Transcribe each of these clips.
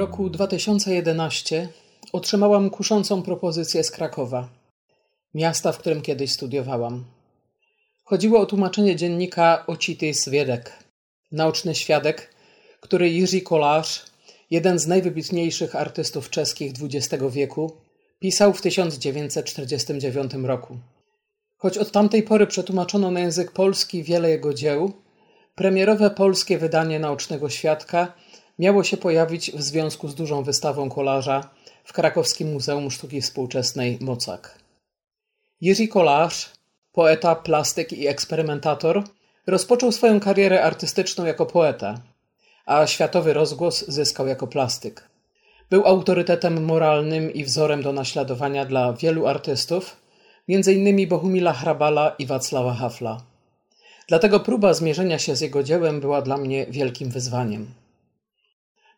Roku 2011 otrzymałam kuszącą propozycję z Krakowa, miasta, w którym kiedyś studiowałam. Chodziło o tłumaczenie dziennika Ocity Swiedek, naoczny świadek, który Jiří Kolarz, jeden z najwybitniejszych artystów czeskich XX wieku, pisał w 1949 roku. Choć od tamtej pory przetłumaczono na język polski wiele jego dzieł, premierowe polskie wydanie naocznego świadka miało się pojawić w związku z dużą wystawą kolarza w krakowskim Muzeum Sztuki Współczesnej Mocak. Jiří Kolarz, poeta, plastyk i eksperymentator, rozpoczął swoją karierę artystyczną jako poeta, a światowy rozgłos zyskał jako plastyk. Był autorytetem moralnym i wzorem do naśladowania dla wielu artystów, m.in. Bohumila Hrabala i Wacława Hafla. Dlatego próba zmierzenia się z jego dziełem była dla mnie wielkim wyzwaniem.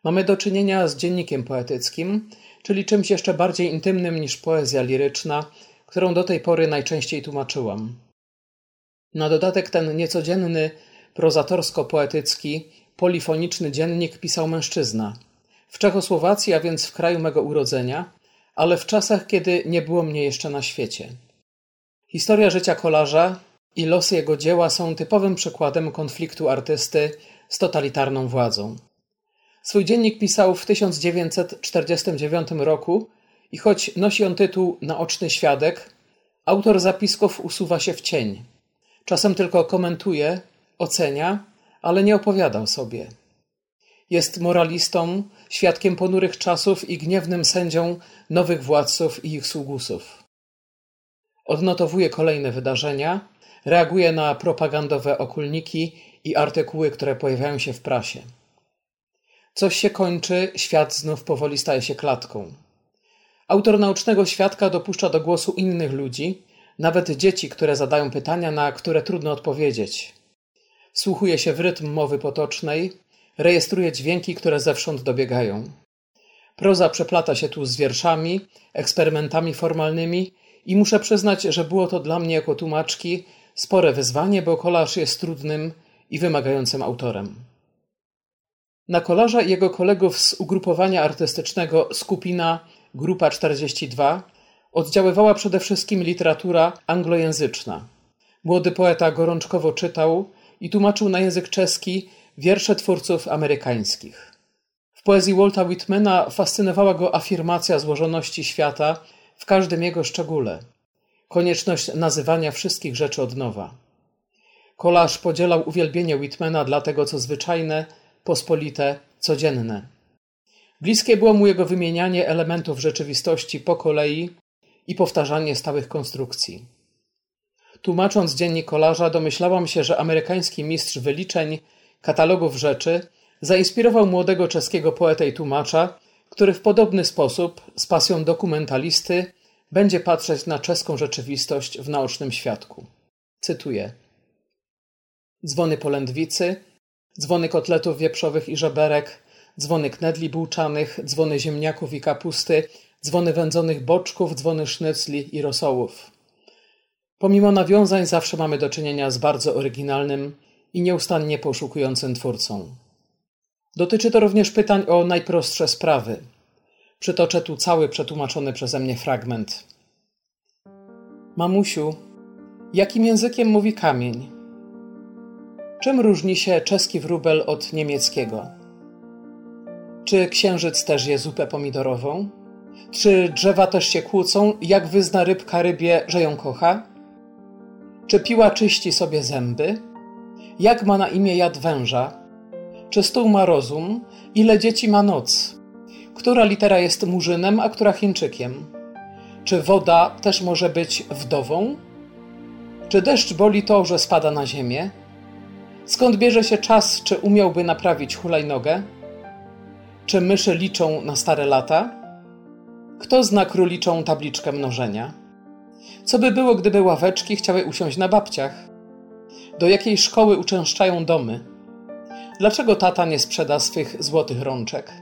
Mamy do czynienia z dziennikiem poetyckim, czyli czymś jeszcze bardziej intymnym niż poezja liryczna, którą do tej pory najczęściej tłumaczyłam. Na dodatek ten niecodzienny, prozatorsko-poetycki, polifoniczny dziennik pisał mężczyzna. W Czechosłowacji, a więc w kraju mego urodzenia, ale w czasach, kiedy nie było mnie jeszcze na świecie. Historia życia kolarza i losy jego dzieła są typowym przykładem konfliktu artysty z totalitarną władzą. Swój dziennik pisał w 1949 roku i choć nosi on tytuł Naoczny świadek, autor zapisków usuwa się w cień. Czasem tylko komentuje, ocenia, ale nie opowiadał sobie. Jest moralistą, świadkiem ponurych czasów i gniewnym sędzią nowych władców i ich sługusów. Odnotowuje kolejne wydarzenia, reaguje na propagandowe okulniki i artykuły, które pojawiają się w prasie. Coś się kończy, świat znów powoli staje się klatką. Autor naucznego świadka dopuszcza do głosu innych ludzi, nawet dzieci, które zadają pytania, na które trudno odpowiedzieć. Wsłuchuje się w rytm mowy potocznej, rejestruje dźwięki, które zewsząd dobiegają. Proza przeplata się tu z wierszami, eksperymentami formalnymi i muszę przyznać, że było to dla mnie jako tłumaczki spore wyzwanie, bo kolarz jest trudnym i wymagającym autorem. Na kolarza i jego kolegów z ugrupowania artystycznego Skupina Grupa 42 oddziaływała przede wszystkim literatura anglojęzyczna. Młody poeta gorączkowo czytał i tłumaczył na język czeski wiersze twórców amerykańskich. W poezji Walta Whitmana fascynowała go afirmacja złożoności świata w każdym jego szczególe, konieczność nazywania wszystkich rzeczy od nowa. Kolarz podzielał uwielbienie Whitmana dla tego, co zwyczajne, pospolite, codzienne. Bliskie było mu jego wymienianie elementów rzeczywistości po kolei i powtarzanie stałych konstrukcji. Tłumacząc dziennik kolarza, domyślałam się, że amerykański mistrz wyliczeń, katalogów rzeczy, zainspirował młodego czeskiego poetę i tłumacza, który w podobny sposób, z pasją dokumentalisty, będzie patrzeć na czeską rzeczywistość w naocznym świadku. Cytuję: Dzwony polędwicy, dzwony kotletów wieprzowych i żeberek, dzwony knedli bułczanych, dzwony ziemniaków i kapusty, dzwony wędzonych boczków, dzwony sznycli i rosołów. Pomimo nawiązań zawsze mamy do czynienia z bardzo oryginalnym i nieustannie poszukującym twórcą. Dotyczy to również pytań o najprostsze sprawy. Przytoczę tu cały przetłumaczony przeze mnie fragment. Mamusiu, jakim językiem mówi kamień? Czym różni się czeski wróbel od niemieckiego? Czy księżyc też je zupę pomidorową? Czy drzewa też się kłócą, jak wyzna rybka rybie, że ją kocha? Czy piła czyści sobie zęby? Jak ma na imię jad węża? Czy stół ma rozum? Ile dzieci ma noc? Która litera jest murzynem, a która Chińczykiem? Czy woda też może być wdową? Czy deszcz boli to, że spada na ziemię? Skąd bierze się czas, czy umiałby naprawić hulajnogę? Czy myszy liczą na stare lata? Kto zna króliczą tabliczkę mnożenia? Co by było, gdyby ławeczki chciały usiąść na babciach? Do jakiej szkoły uczęszczają domy? Dlaczego tata nie sprzeda swych złotych rączek?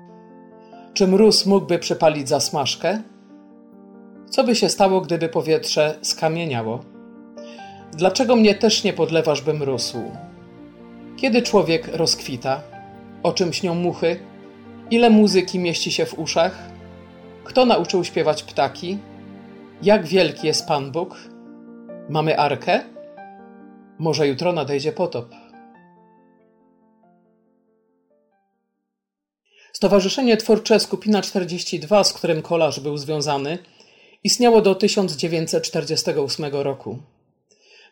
Czy mróz mógłby przypalić zasmażkę? Co by się stało, gdyby powietrze skamieniało? Dlaczego mnie też nie podlewasz, bym rósł? Kiedy człowiek rozkwita? O czym śnią muchy? Ile muzyki mieści się w uszach? Kto nauczył śpiewać ptaki? Jak wielki jest Pan Bóg? Mamy arkę? Może jutro nadejdzie potop. Stowarzyszenie Twórcze Skupina 42, z którym kolarz był związany, istniało do 1948 roku.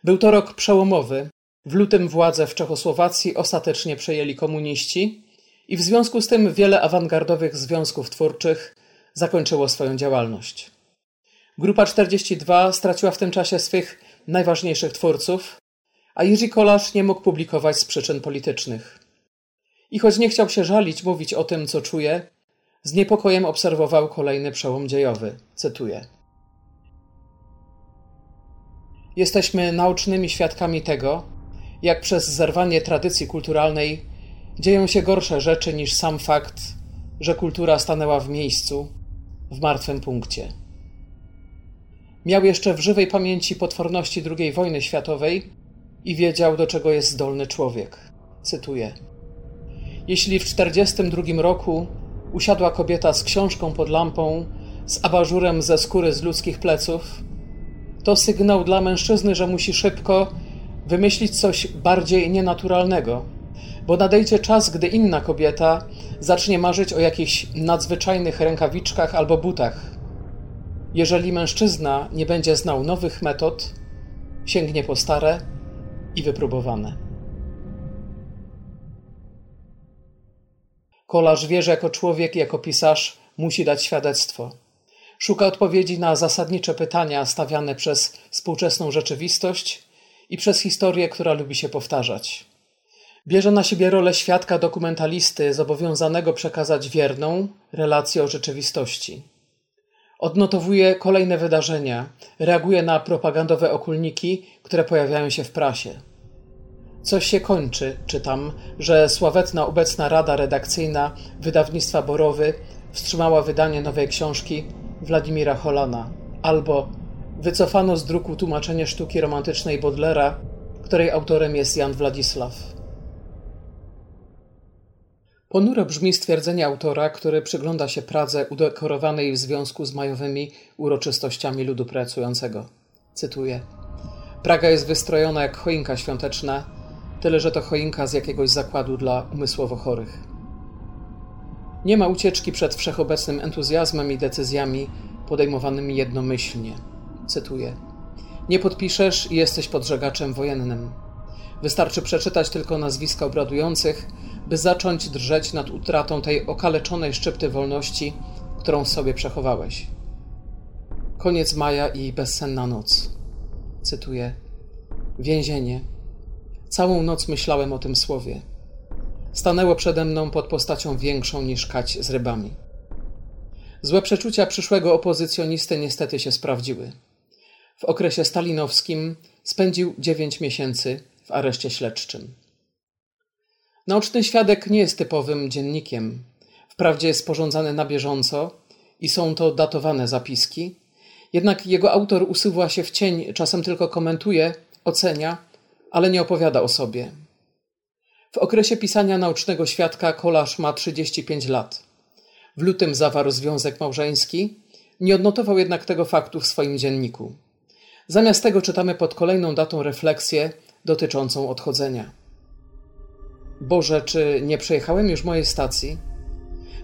Był to rok przełomowy. W lutym władzę w Czechosłowacji ostatecznie przejęli komuniści i w związku z tym wiele awangardowych związków twórczych zakończyło swoją działalność. Grupa 42 straciła w tym czasie swych najważniejszych twórców, a Jiří Kolarz nie mógł publikować z przyczyn politycznych. I choć nie chciał się żalić mówić o tym, co czuje, z niepokojem obserwował kolejny przełom dziejowy. Cytuję. Jesteśmy naocznymi świadkami tego, jak przez zerwanie tradycji kulturalnej dzieją się gorsze rzeczy niż sam fakt, że kultura stanęła w miejscu, w martwym punkcie. Miał jeszcze w żywej pamięci potworności II wojny światowej i wiedział, do czego jest zdolny człowiek. Cytuję. Jeśli w 1942 roku usiadła kobieta z książką pod lampą, z abażurem ze skóry z ludzkich pleców, to sygnał dla mężczyzny, że musi szybko wymyślić coś bardziej nienaturalnego, bo nadejdzie czas, gdy inna kobieta zacznie marzyć o jakichś nadzwyczajnych rękawiczkach albo butach. Jeżeli mężczyzna nie będzie znał nowych metod, sięgnie po stare i wypróbowane. Kolarz wie, że jako człowiek, jako pisarz musi dać świadectwo. Szuka odpowiedzi na zasadnicze pytania stawiane przez współczesną rzeczywistość i przez historię, która lubi się powtarzać. Bierze na siebie rolę świadka dokumentalisty zobowiązanego przekazać wierną relację o rzeczywistości. Odnotowuje kolejne wydarzenia, reaguje na propagandowe okulniki, które pojawiają się w prasie. Coś się kończy, czytam, że sławetna obecna rada redakcyjna wydawnictwa Borowy wstrzymała wydanie nowej książki Władimira Holana, albo wycofano z druku tłumaczenie sztuki romantycznej Bodlera, której autorem jest Jan Władysław. Ponuro brzmi stwierdzenie autora, który przygląda się Pradze udekorowanej w związku z majowymi uroczystościami ludu pracującego. Cytuję. Praga jest wystrojona jak choinka świąteczna, tyle że to choinka z jakiegoś zakładu dla umysłowo chorych. Nie ma ucieczki przed wszechobecnym entuzjazmem i decyzjami podejmowanymi jednomyślnie. Cytuję. Nie podpiszesz i jesteś podżegaczem wojennym. Wystarczy przeczytać tylko nazwiska obradujących, by zacząć drżeć nad utratą tej okaleczonej szczypty wolności, którą sobie przechowałeś. Koniec maja i bezsenna noc. Cytuję. Więzienie. Całą noc myślałem o tym słowie. Stanęło przede mną pod postacią większą niż kać z rybami. Złe przeczucia przyszłego opozycjonisty niestety się sprawdziły. W okresie stalinowskim spędził dziewięć miesięcy w areszcie śledczym. Naoczny świadek nie jest typowym dziennikiem. Wprawdzie jest sporządzany na bieżąco i są to datowane zapiski, jednak jego autor usuwa się w cień, czasem tylko komentuje, ocenia, ale nie opowiada o sobie. W okresie pisania naocznego świadka kolarz ma 35 lat. W lutym zawarł związek małżeński, nie odnotował jednak tego faktu w swoim dzienniku. Zamiast tego czytamy pod kolejną datą refleksję dotyczącą odchodzenia. Boże, czy nie przejechałem już mojej stacji?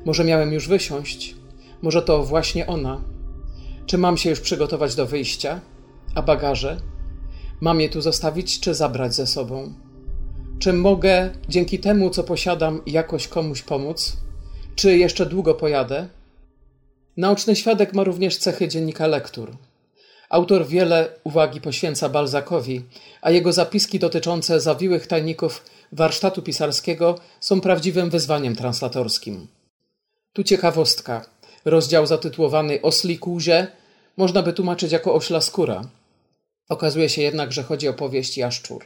Może miałem już wysiąść? Może to właśnie ona? Czy mam się już przygotować do wyjścia? A bagaże? Mam je tu zostawić czy zabrać ze sobą? Czy mogę dzięki temu, co posiadam, jakoś komuś pomóc? Czy jeszcze długo pojadę? Naoczny świadek ma również cechy dziennika lektur. Autor wiele uwagi poświęca Balzakowi, a jego zapiski dotyczące zawiłych tajników warsztatu pisarskiego są prawdziwym wyzwaniem translatorskim. Tu ciekawostka. Rozdział zatytułowany Osli Kuzie można by tłumaczyć jako ośla skóra. Okazuje się jednak, że chodzi o powieść Jaszczur.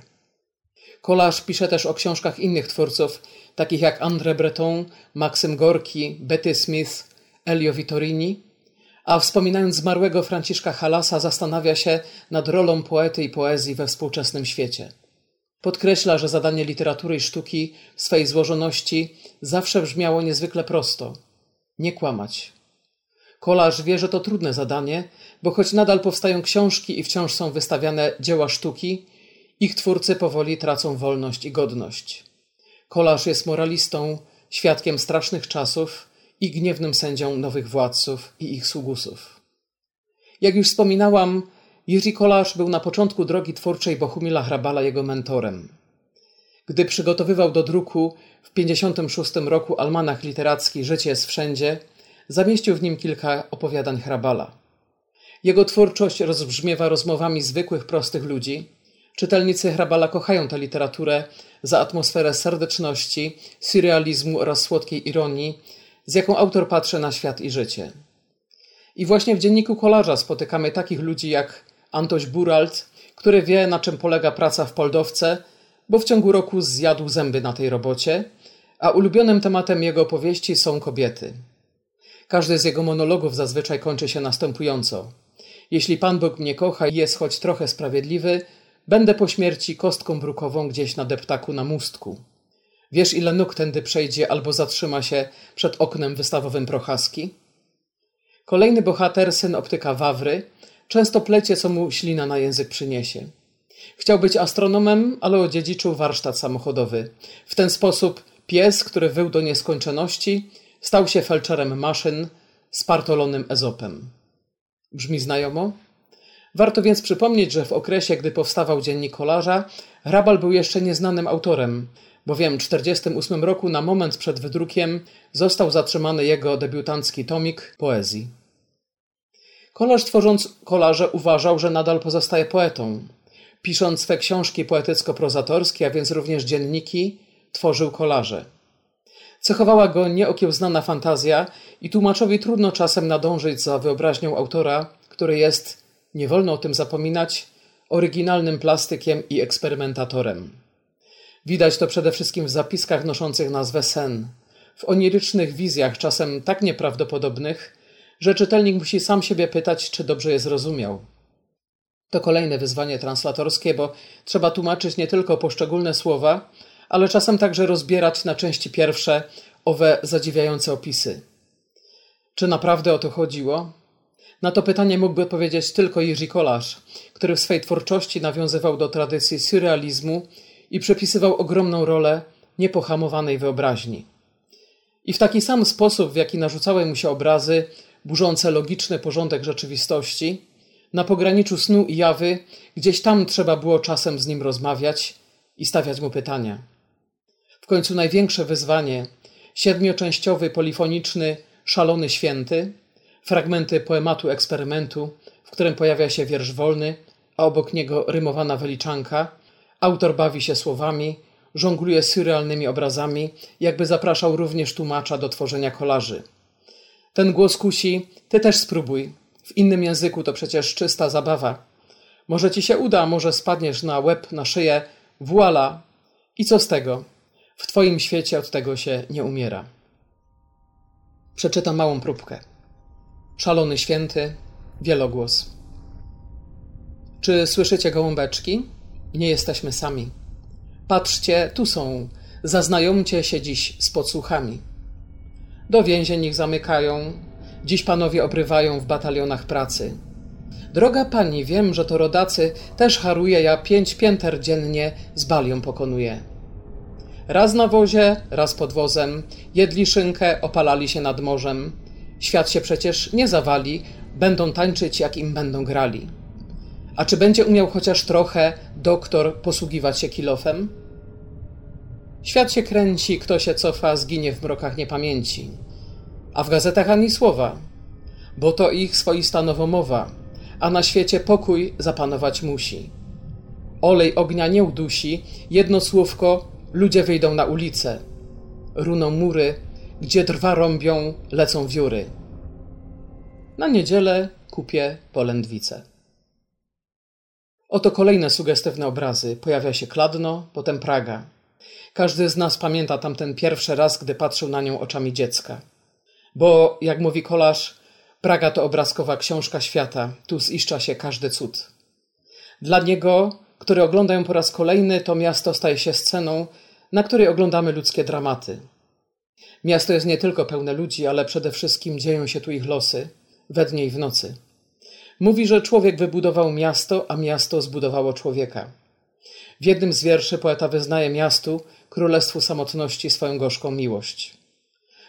Kolarz pisze też o książkach innych twórców, takich jak André Breton, Maxim Gorki, Betty Smith, Elio Vittorini, a wspominając zmarłego Franciszka Halasa zastanawia się nad rolą poety i poezji we współczesnym świecie. Podkreśla, że zadanie literatury i sztuki w swej złożoności zawsze brzmiało niezwykle prosto. Nie kłamać. Kolarz wie, że to trudne zadanie, bo choć nadal powstają książki i wciąż są wystawiane dzieła sztuki, ich twórcy powoli tracą wolność i godność. Kolarz jest moralistą, świadkiem strasznych czasów i gniewnym sędzią nowych władców i ich sługusów. Jak już wspominałam, Jiří Kolarz był na początku drogi twórczej Bohumila Hrabala jego mentorem. Gdy przygotowywał do druku w 56 roku almanach literacki Życie jest wszędzie, zamieścił w nim kilka opowiadań Hrabala. Jego twórczość rozbrzmiewa rozmowami zwykłych, prostych ludzi. Czytelnicy Hrabala kochają tę literaturę za atmosferę serdeczności, surrealizmu oraz słodkiej ironii, z jaką autor patrzy na świat i życie. I właśnie w dzienniku kolarza spotykamy takich ludzi jak Antoś Buralt, który wie, na czym polega praca w Poldowce, bo w ciągu roku zjadł zęby na tej robocie, a ulubionym tematem jego opowieści są kobiety. Każdy z jego monologów zazwyczaj kończy się następująco. Jeśli Pan Bóg mnie kocha i jest choć trochę sprawiedliwy, będę po śmierci kostką brukową gdzieś na deptaku na mustku. Wiesz, ile nóg tędy przejdzie albo zatrzyma się przed oknem wystawowym Prochaski? Kolejny bohater, syn optyka Wawry, często plecie, co mu ślina na język przyniesie. Chciał być astronomem, ale odziedziczył warsztat samochodowy. W ten sposób pies, który wył do nieskończoności, stał się felczerem maszyn, spartolonym Ezopem. Brzmi znajomo? Warto więc przypomnieć, że w okresie, gdy powstawał dziennik kolarza, Hrabal był jeszcze nieznanym autorem, bowiem w 1948 roku na moment przed wydrukiem został zatrzymany jego debiutancki tomik poezji. Kolarz tworząc kolarze uważał, że nadal pozostaje poetą. Pisząc swe książki poetycko-prozatorskie, a więc również dzienniki, tworzył kolarze. Cechowała go nieokiełznana fantazja i tłumaczowi trudno czasem nadążyć za wyobraźnią autora, który jest, nie wolno o tym zapominać, oryginalnym plastykiem i eksperymentatorem. Widać to przede wszystkim w zapiskach noszących nazwę sen, w onirycznych wizjach, czasem tak nieprawdopodobnych, że czytelnik musi sam siebie pytać, czy dobrze je zrozumiał. To kolejne wyzwanie translatorskie, bo trzeba tłumaczyć nie tylko poszczególne słowa, ale czasem także rozbierać na części pierwsze owe zadziwiające opisy. Czy naprawdę o to chodziło? Na to pytanie mógłby powiedzieć tylko Jiří Kolarz, który w swej twórczości nawiązywał do tradycji surrealizmu i przypisywał ogromną rolę niepohamowanej wyobraźni. I w taki sam sposób, w jaki narzucały mu się obrazy burzące logiczny porządek rzeczywistości, na pograniczu snu i jawy, gdzieś tam trzeba było czasem z nim rozmawiać i stawiać mu pytania. W końcu największe wyzwanie siedmioczęściowy, polifoniczny, szalony święty, fragmenty poematu eksperymentu, w którym pojawia się wiersz wolny, a obok niego rymowana wyliczanka. Autor bawi się słowami, żongluje surrealnymi obrazami, jakby zapraszał również tłumacza do tworzenia kolarzy. Ten głos kusi, ty też spróbuj. W innym języku to przecież czysta zabawa. Może ci się uda, może spadniesz na łeb, na szyję. Voila! I co z tego? W twoim świecie od tego się nie umiera. Przeczytam małą próbkę. Szalony święty, wielogłos. Czy słyszycie gołąbeczki? Nie jesteśmy sami. Patrzcie, tu są. Zaznajomcie się dziś z podsłuchami. Do więzień ich zamykają. Dziś panowie obrywają w batalionach pracy. Droga pani, wiem, że to rodacy, też haruje, ja pięć pięter dziennie z balią pokonuję. Raz na wozie, raz pod wozem, jedli szynkę, opalali się nad morzem. Świat się przecież nie zawali, będą tańczyć, jak im będą grali. A czy będzie umiał chociaż trochę doktor posługiwać się kilofem? Świat się kręci, kto się cofa, zginie w mrokach niepamięci. A w gazetach ani słowa, bo to ich swoista nowomowa, a na świecie pokój zapanować musi. Olej ognia nie udusi, jedno słówko, ludzie wyjdą na ulicę. Runą mury, gdzie drwa rąbią, lecą wióry. Na niedzielę kupię polędwice. Oto kolejne sugestywne obrazy. Pojawia się Kladno, potem Praga. Każdy z nas pamięta tamten pierwszy raz, gdy patrzył na nią oczami dziecka. Bo, jak mówi kolarz, Praga to obrazkowa książka świata, tu ziszcza się każdy cud. Dla niego, który ogląda ją po raz kolejny, to miasto staje się sceną, na której oglądamy ludzkie dramaty. Miasto jest nie tylko pełne ludzi, ale przede wszystkim dzieją się tu ich losy, we dnie i w nocy. Mówi, że człowiek wybudował miasto, a miasto zbudowało człowieka. W jednym z wierszy poeta wyznaje miastu, królestwu samotności, swoją gorzką miłość.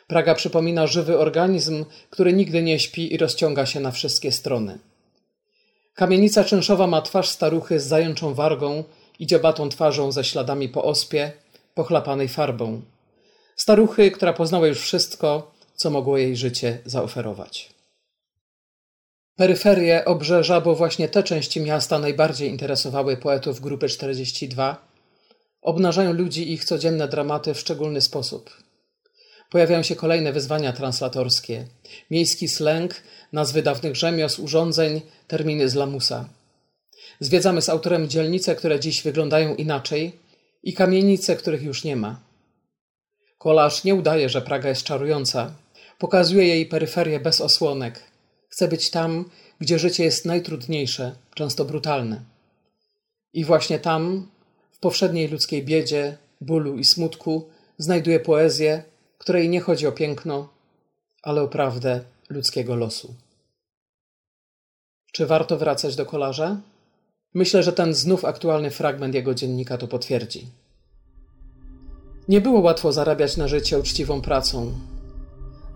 Praga przypomina żywy organizm, który nigdy nie śpi i rozciąga się na wszystkie strony. Kamienica czynszowa ma twarz staruchy z zajączą wargą i dziobatą twarzą ze śladami po ospie, pochlapanej farbą. Staruchy, która poznała już wszystko, co mogło jej życie zaoferować. Peryferie, obrzeża, bo właśnie te części miasta najbardziej interesowały poetów grupy 42, obnażają ludzi i ich codzienne dramaty w szczególny sposób. Pojawiają się kolejne wyzwania translatorskie. Miejski slang, nazwy dawnych rzemiosł, urządzeń, terminy z lamusa. Zwiedzamy z autorem dzielnice, które dziś wyglądają inaczej i kamienice, których już nie ma. Kolarz nie udaje, że Praga jest czarująca. Pokazuje jej peryferię bez osłonek. Chce być tam, gdzie życie jest najtrudniejsze, często brutalne. I właśnie tam, w powszedniej ludzkiej biedzie, bólu i smutku, znajduje poezję, której nie chodzi o piękno, ale o prawdę ludzkiego losu. Czy warto wracać do kolarza? Myślę, że ten znów aktualny fragment jego dziennika to potwierdzi. Nie było łatwo zarabiać na życie uczciwą pracą.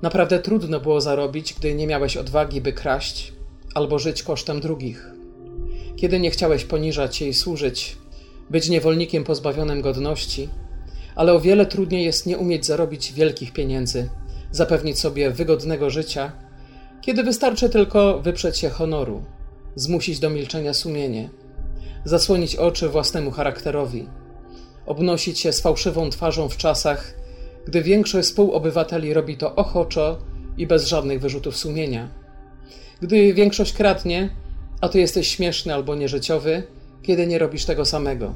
Naprawdę trudno było zarobić, gdy nie miałeś odwagi, by kraść albo żyć kosztem drugich. Kiedy nie chciałeś poniżać się i służyć, być niewolnikiem pozbawionym godności, ale o wiele trudniej jest nie umieć zarobić wielkich pieniędzy, zapewnić sobie wygodnego życia, kiedy wystarczy tylko wyprzeć się honoru, zmusić do milczenia sumienie, zasłonić oczy własnemu charakterowi, obnosić się z fałszywą twarzą w czasach, gdy większość współobywateli robi to ochoczo i bez żadnych wyrzutów sumienia. Gdy większość kradnie, a ty jesteś śmieszny albo nieżyciowy, kiedy nie robisz tego samego.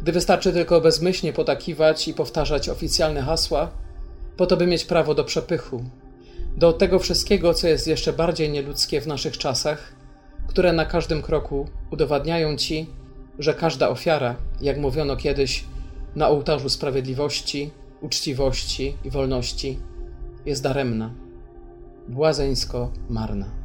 Gdy wystarczy tylko bezmyślnie potakiwać i powtarzać oficjalne hasła, po to by mieć prawo do przepychu, do tego wszystkiego, co jest jeszcze bardziej nieludzkie w naszych czasach, które na każdym kroku udowadniają ci, że każda ofiara, jak mówiono kiedyś, na ołtarzu sprawiedliwości, uczciwości i wolności, jest daremna, błazeńsko marna.